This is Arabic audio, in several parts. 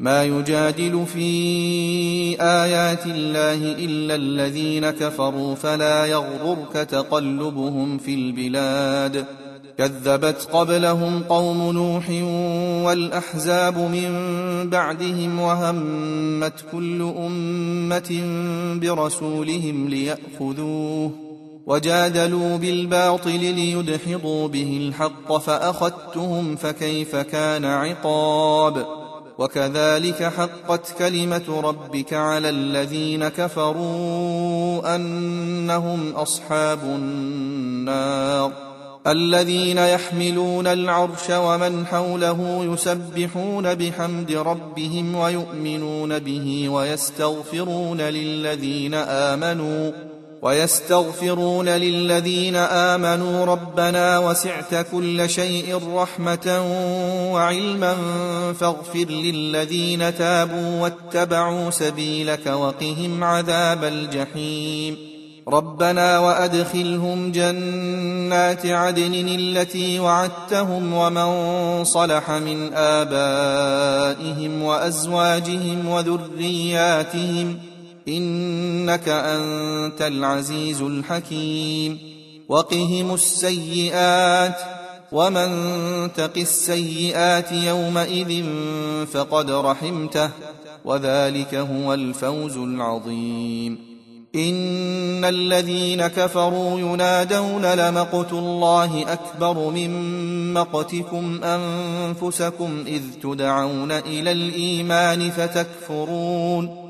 ما يجادل في آيات الله إلا الذين كفروا فلا يغررك تقلبهم في البلاد. كذبت قبلهم قوم نوح والأحزاب من بعدهم وهمت كل أمة برسولهم ليأخذوه وجادلوا بالباطل ليدحضوا به الحق فأخذتهم فكيف كان عقاب. وكذلك حقت كلمة ربك على الذين كفروا أنهم أصحاب النار الذين يحملون العرش ومن حوله يسبحون بحمد ربهم ويؤمنون به ويستغفرون للذين آمنوا ويستغفرون للذين آمنوا ربنا وسعت كل شيء رحمة وعلما فاغفر للذين تابوا واتبعوا سبيلك وقهم عذاب الجحيم. ربنا وأدخلهم جنات عدن التي وعدتهم ومن صلح من آبائهم وأزواجهم وذرياتهم إنك أنت العزيز الحكيم. وقهم السيئات ومن تق السيئات يومئذ فقد رحمته وذلك هو الفوز العظيم. إن الذين كفروا ينادون لمقت الله أكبر من مقتكم أنفسكم إذ تدعون إلى الإيمان فتكفرون.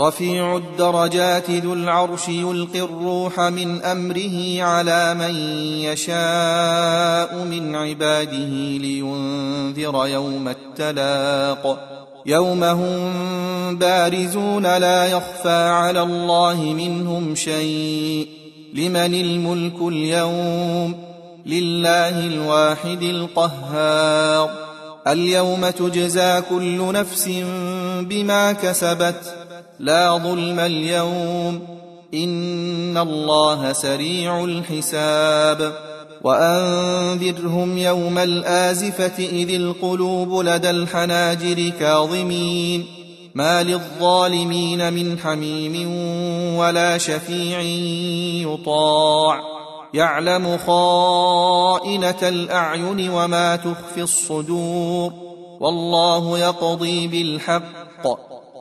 رفيع الدرجات ذو العرش يلقي الروح من أمره على من يشاء من عباده لينذر يوم التلاق. يوم هم بارزون لا يخفى على الله منهم شيء. لمن الملك اليوم؟ لله الواحد القهار. اليوم تجزى كل نفس بما كسبت لا ظلم اليوم. إن الله سريع الحساب. وأنذرهم يوم الآزفة إذ القلوب لدى الحناجر كاظمين. ما للظالمين من حميم ولا شفيع يطاع. يعلم خائنة الأعين وما تخفي الصدور. والله يقضي بالحق.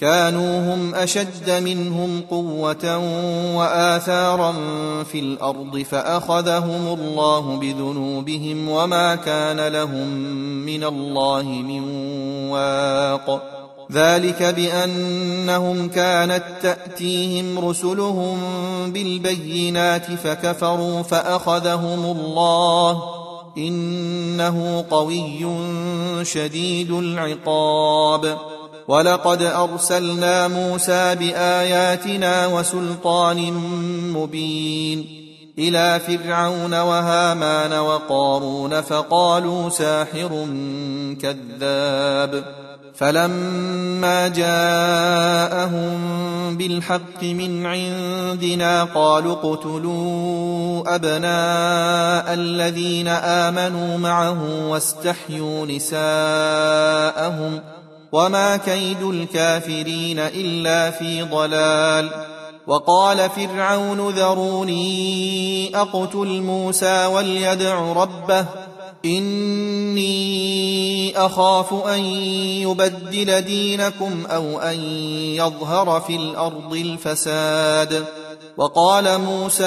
كانوا هم أشد منهم قوة وآثارا في الأرض فأخذهم الله بذنوبهم وما كان لهم من الله من واق. ذلك بأنهم كانت تأتيهم رسلهم بالبينات فكفروا فأخذهم الله. إنه قوي شديد العقاب. ولقد أرسلنا موسى بآياتنا وسلطان مبين إلى فرعون وهامان وقارون فقالوا ساحر كذاب فلما جاءهم بالحق من عندنا قالوا اقتلوا أبناء الذين آمنوا معه واستحيوا نساءهم وما كيد الكافرين إلا في ضلال وقال فرعون ذروني أقتل موسى وليدع ربه إني أخاف أن يبدل دينكم أو أن يظهر في الأرض الفساد وقال موسى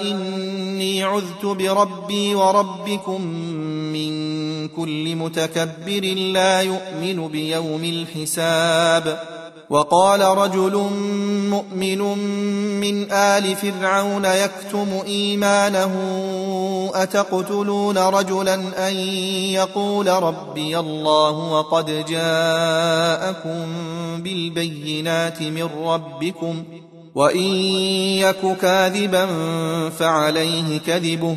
إني عذت بربي وربكم من كل متكبر لا يؤمن بيوم الحساب. وقال رجل مؤمن من آل فرعون يكتم إيمانه أتقتلون رجلا أن يقول ربي الله وقد جاءكم بالبينات من ربكم وإن يك كاذبا فعليه كذبه.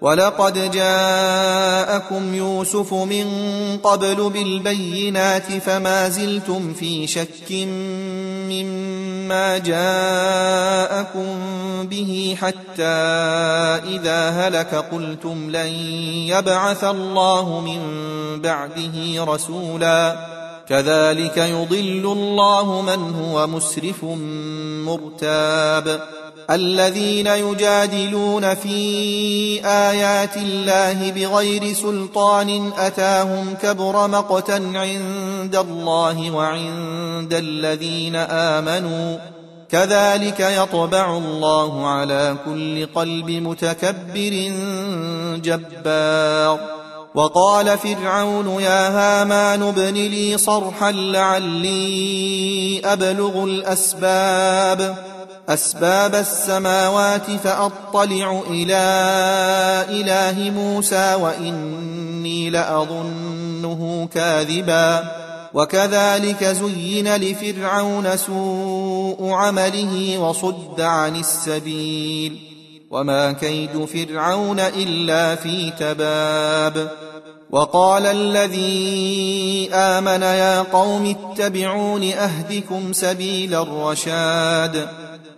ولقد جاءكم يوسف من قبل بالبينات فما زلتم في شك مما جاءكم به حتى إذا هلك قلتم لن يبعث الله من بعده رسولا. كذلك يضل الله من هو مسرف مرتاب. الذين يجادلون في آيات الله بغير سلطان أتاهم كبر مقتا عند الله وعند الذين آمنوا كذلك يطبع الله على كل قلب متكبر جبار. وقال فرعون يا هامان ابن لي صرحا لعلي أبلغ الأسباب. أسباب السماوات فأطلع إلى إله موسى وإني لأظنه كاذبا. وكذلك زين لفرعون سوء عمله وصد عن السبيل. وما كيد فرعون إلا في تباب. وقال الذي آمن يا قوم اتبعون أهدكم سبيل الرشاد.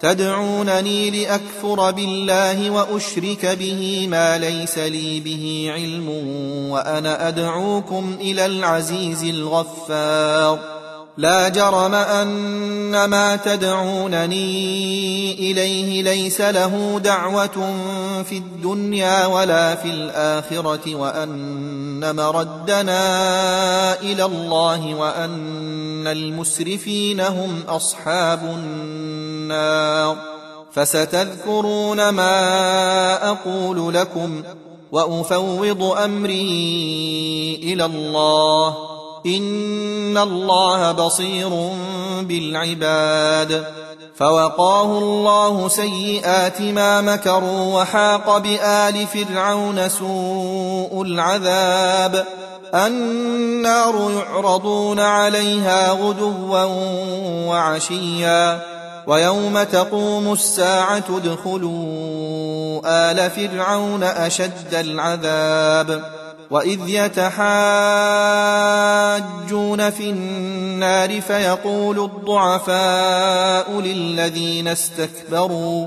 تدعونني لأكفر بالله وأشرك به ما ليس لي به علم وأنا أدعوكم إلى العزيز الغفار. لا جرم أن ما تدعونني إليه ليس له دعوة في الدنيا ولا في الآخرة وأن مردنا إلى الله وأن المسرفين هم أصحاب النار. النار فستذكرون ما أقول لكم وأفوض أمري إلى الله إن الله بصير بالعباد فوقاه الله سيئات ما مكروا وحاق بآل فرعون سوء العذاب النار يعرضون عليها غدوا وعشيا ويوم تقوم الساعة ادخلوا آل فرعون أشد العذاب وإذ يتحاجون في النار فيقول الضعفاء للذين استكبروا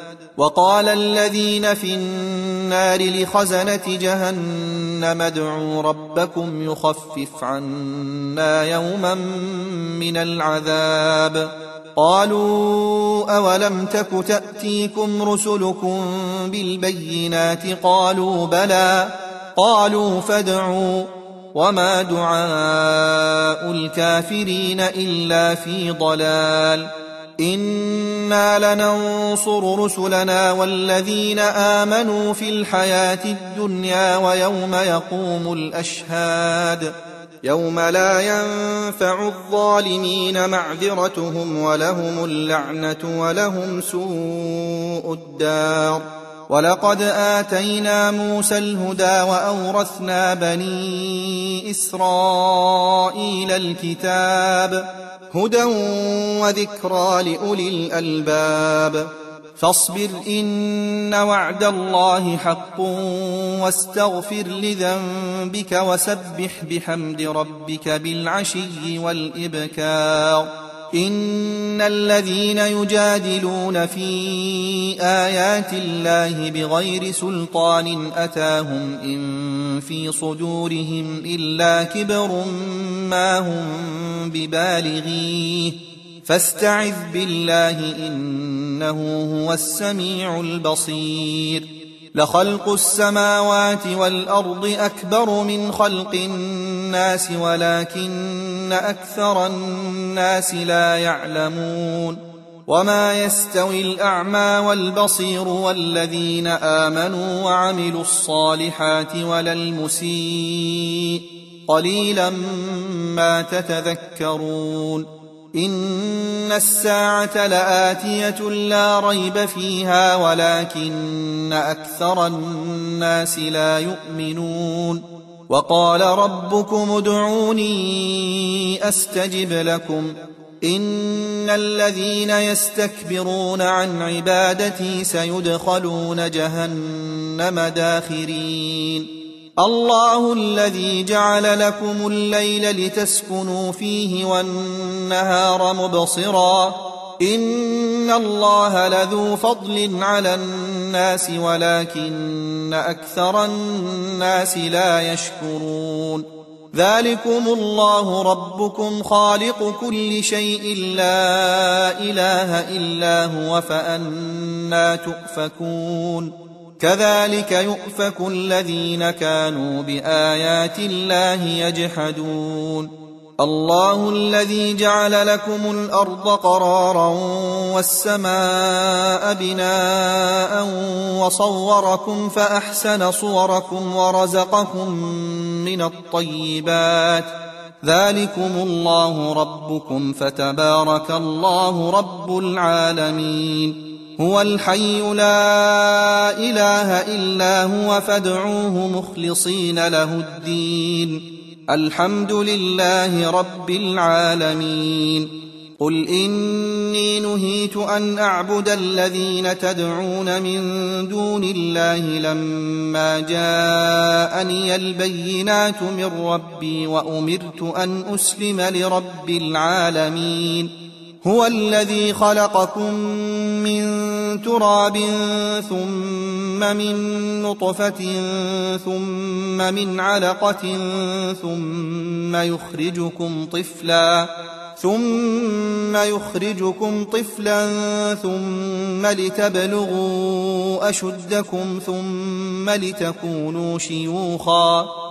وقال الذين في النار لخزنة جهنم ادعوا ربكم يخفف عنا يوما من العذاب. قالوا أولم تك تأتيكم رسلكم بالبينات؟ قالوا بلى. قالوا فادعوا. وما دعاء الكافرين إلا في ضلال. أنا لننصر رسلنا والذين امنوا في الحياة الدنيا ويوم يقوم الاشهاد يوم لا ينفع الظالمين معذرتهم ولهم اللعنه ولهم سوء الدار ولقد اتينا موسى الهدى واورثنا بني اسرائيل الكتاب هدى وذكرى لأولي الألباب. فاصبر إن وعد الله حق واستغفر لذنبك وسبح بحمد ربك بالعشي والإبكار. إن الذين يجادلون في آيات الله بغير سلطان أتاهم إن في صدورهم إلا كبر ما هم ببالغيه. فاستعذ بالله إنه هو السميع البصير. لخلق السماوات والأرض أكبر من خلق الناس ولكن أكثر الناس لا يعلمون وما يستوي الأعمى والبصير والذين آمنوا وعملوا الصالحات ولا المسيء قليلا ما تتذكرون إن الساعة لآتية لا ريب فيها ولكن أكثر الناس لا يؤمنون وقال ربكم ادعوني أستجب لكم. إن الذين يستكبرون عن عبادتي سيدخلون جهنم داخرين. الله الذي جعل لكم الليل لتسكنوا فيه والنهار مبصرا. إن الله لذو فضل على الناس ولكن أكثر الناس لا يشكرون. ذلكم الله ربكم خالق كل شيء لا إله إلا هو فأنا تؤفكون. كذلك يؤفك الذين كانوا بآيات الله يجحدون. الله الذي جعل لكم الأرض قرارا والسماء بناء وصوركم فأحسن صوركم ورزقكم من الطيبات. ذلكم الله ربكم فتبارك الله رب العالمين. هو الحي لا إله إلا هو فادعوه مخلصين له الدين. الحمد لله رب العالمين. قل إني نهيت أن أعبد الذين تدعون من دون الله لما جاءني البينات من ربي وأمرت أن أسلم لرب العالمين. هو الذي خلقكم من تراب ثم من نطفة ثم من علقة ثم يخرجكم طفلا ثم يخرجكم طفلا ثم لتبلغوا أشدكم ثم لتكونوا شيوخا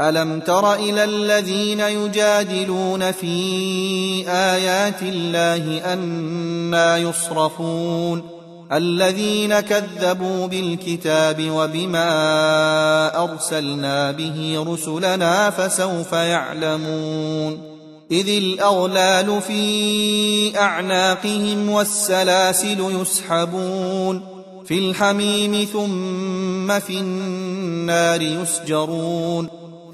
ألم تر إلى الذين يجادلون في آيات الله أنا يصرفون؟ الذين كذبوا بالكتاب وبما أرسلنا به رسلنا فسوف يعلمون. إذ الأغلال في أعناقهم والسلاسل يسحبون. في الحميم ثم في النار يسجرون.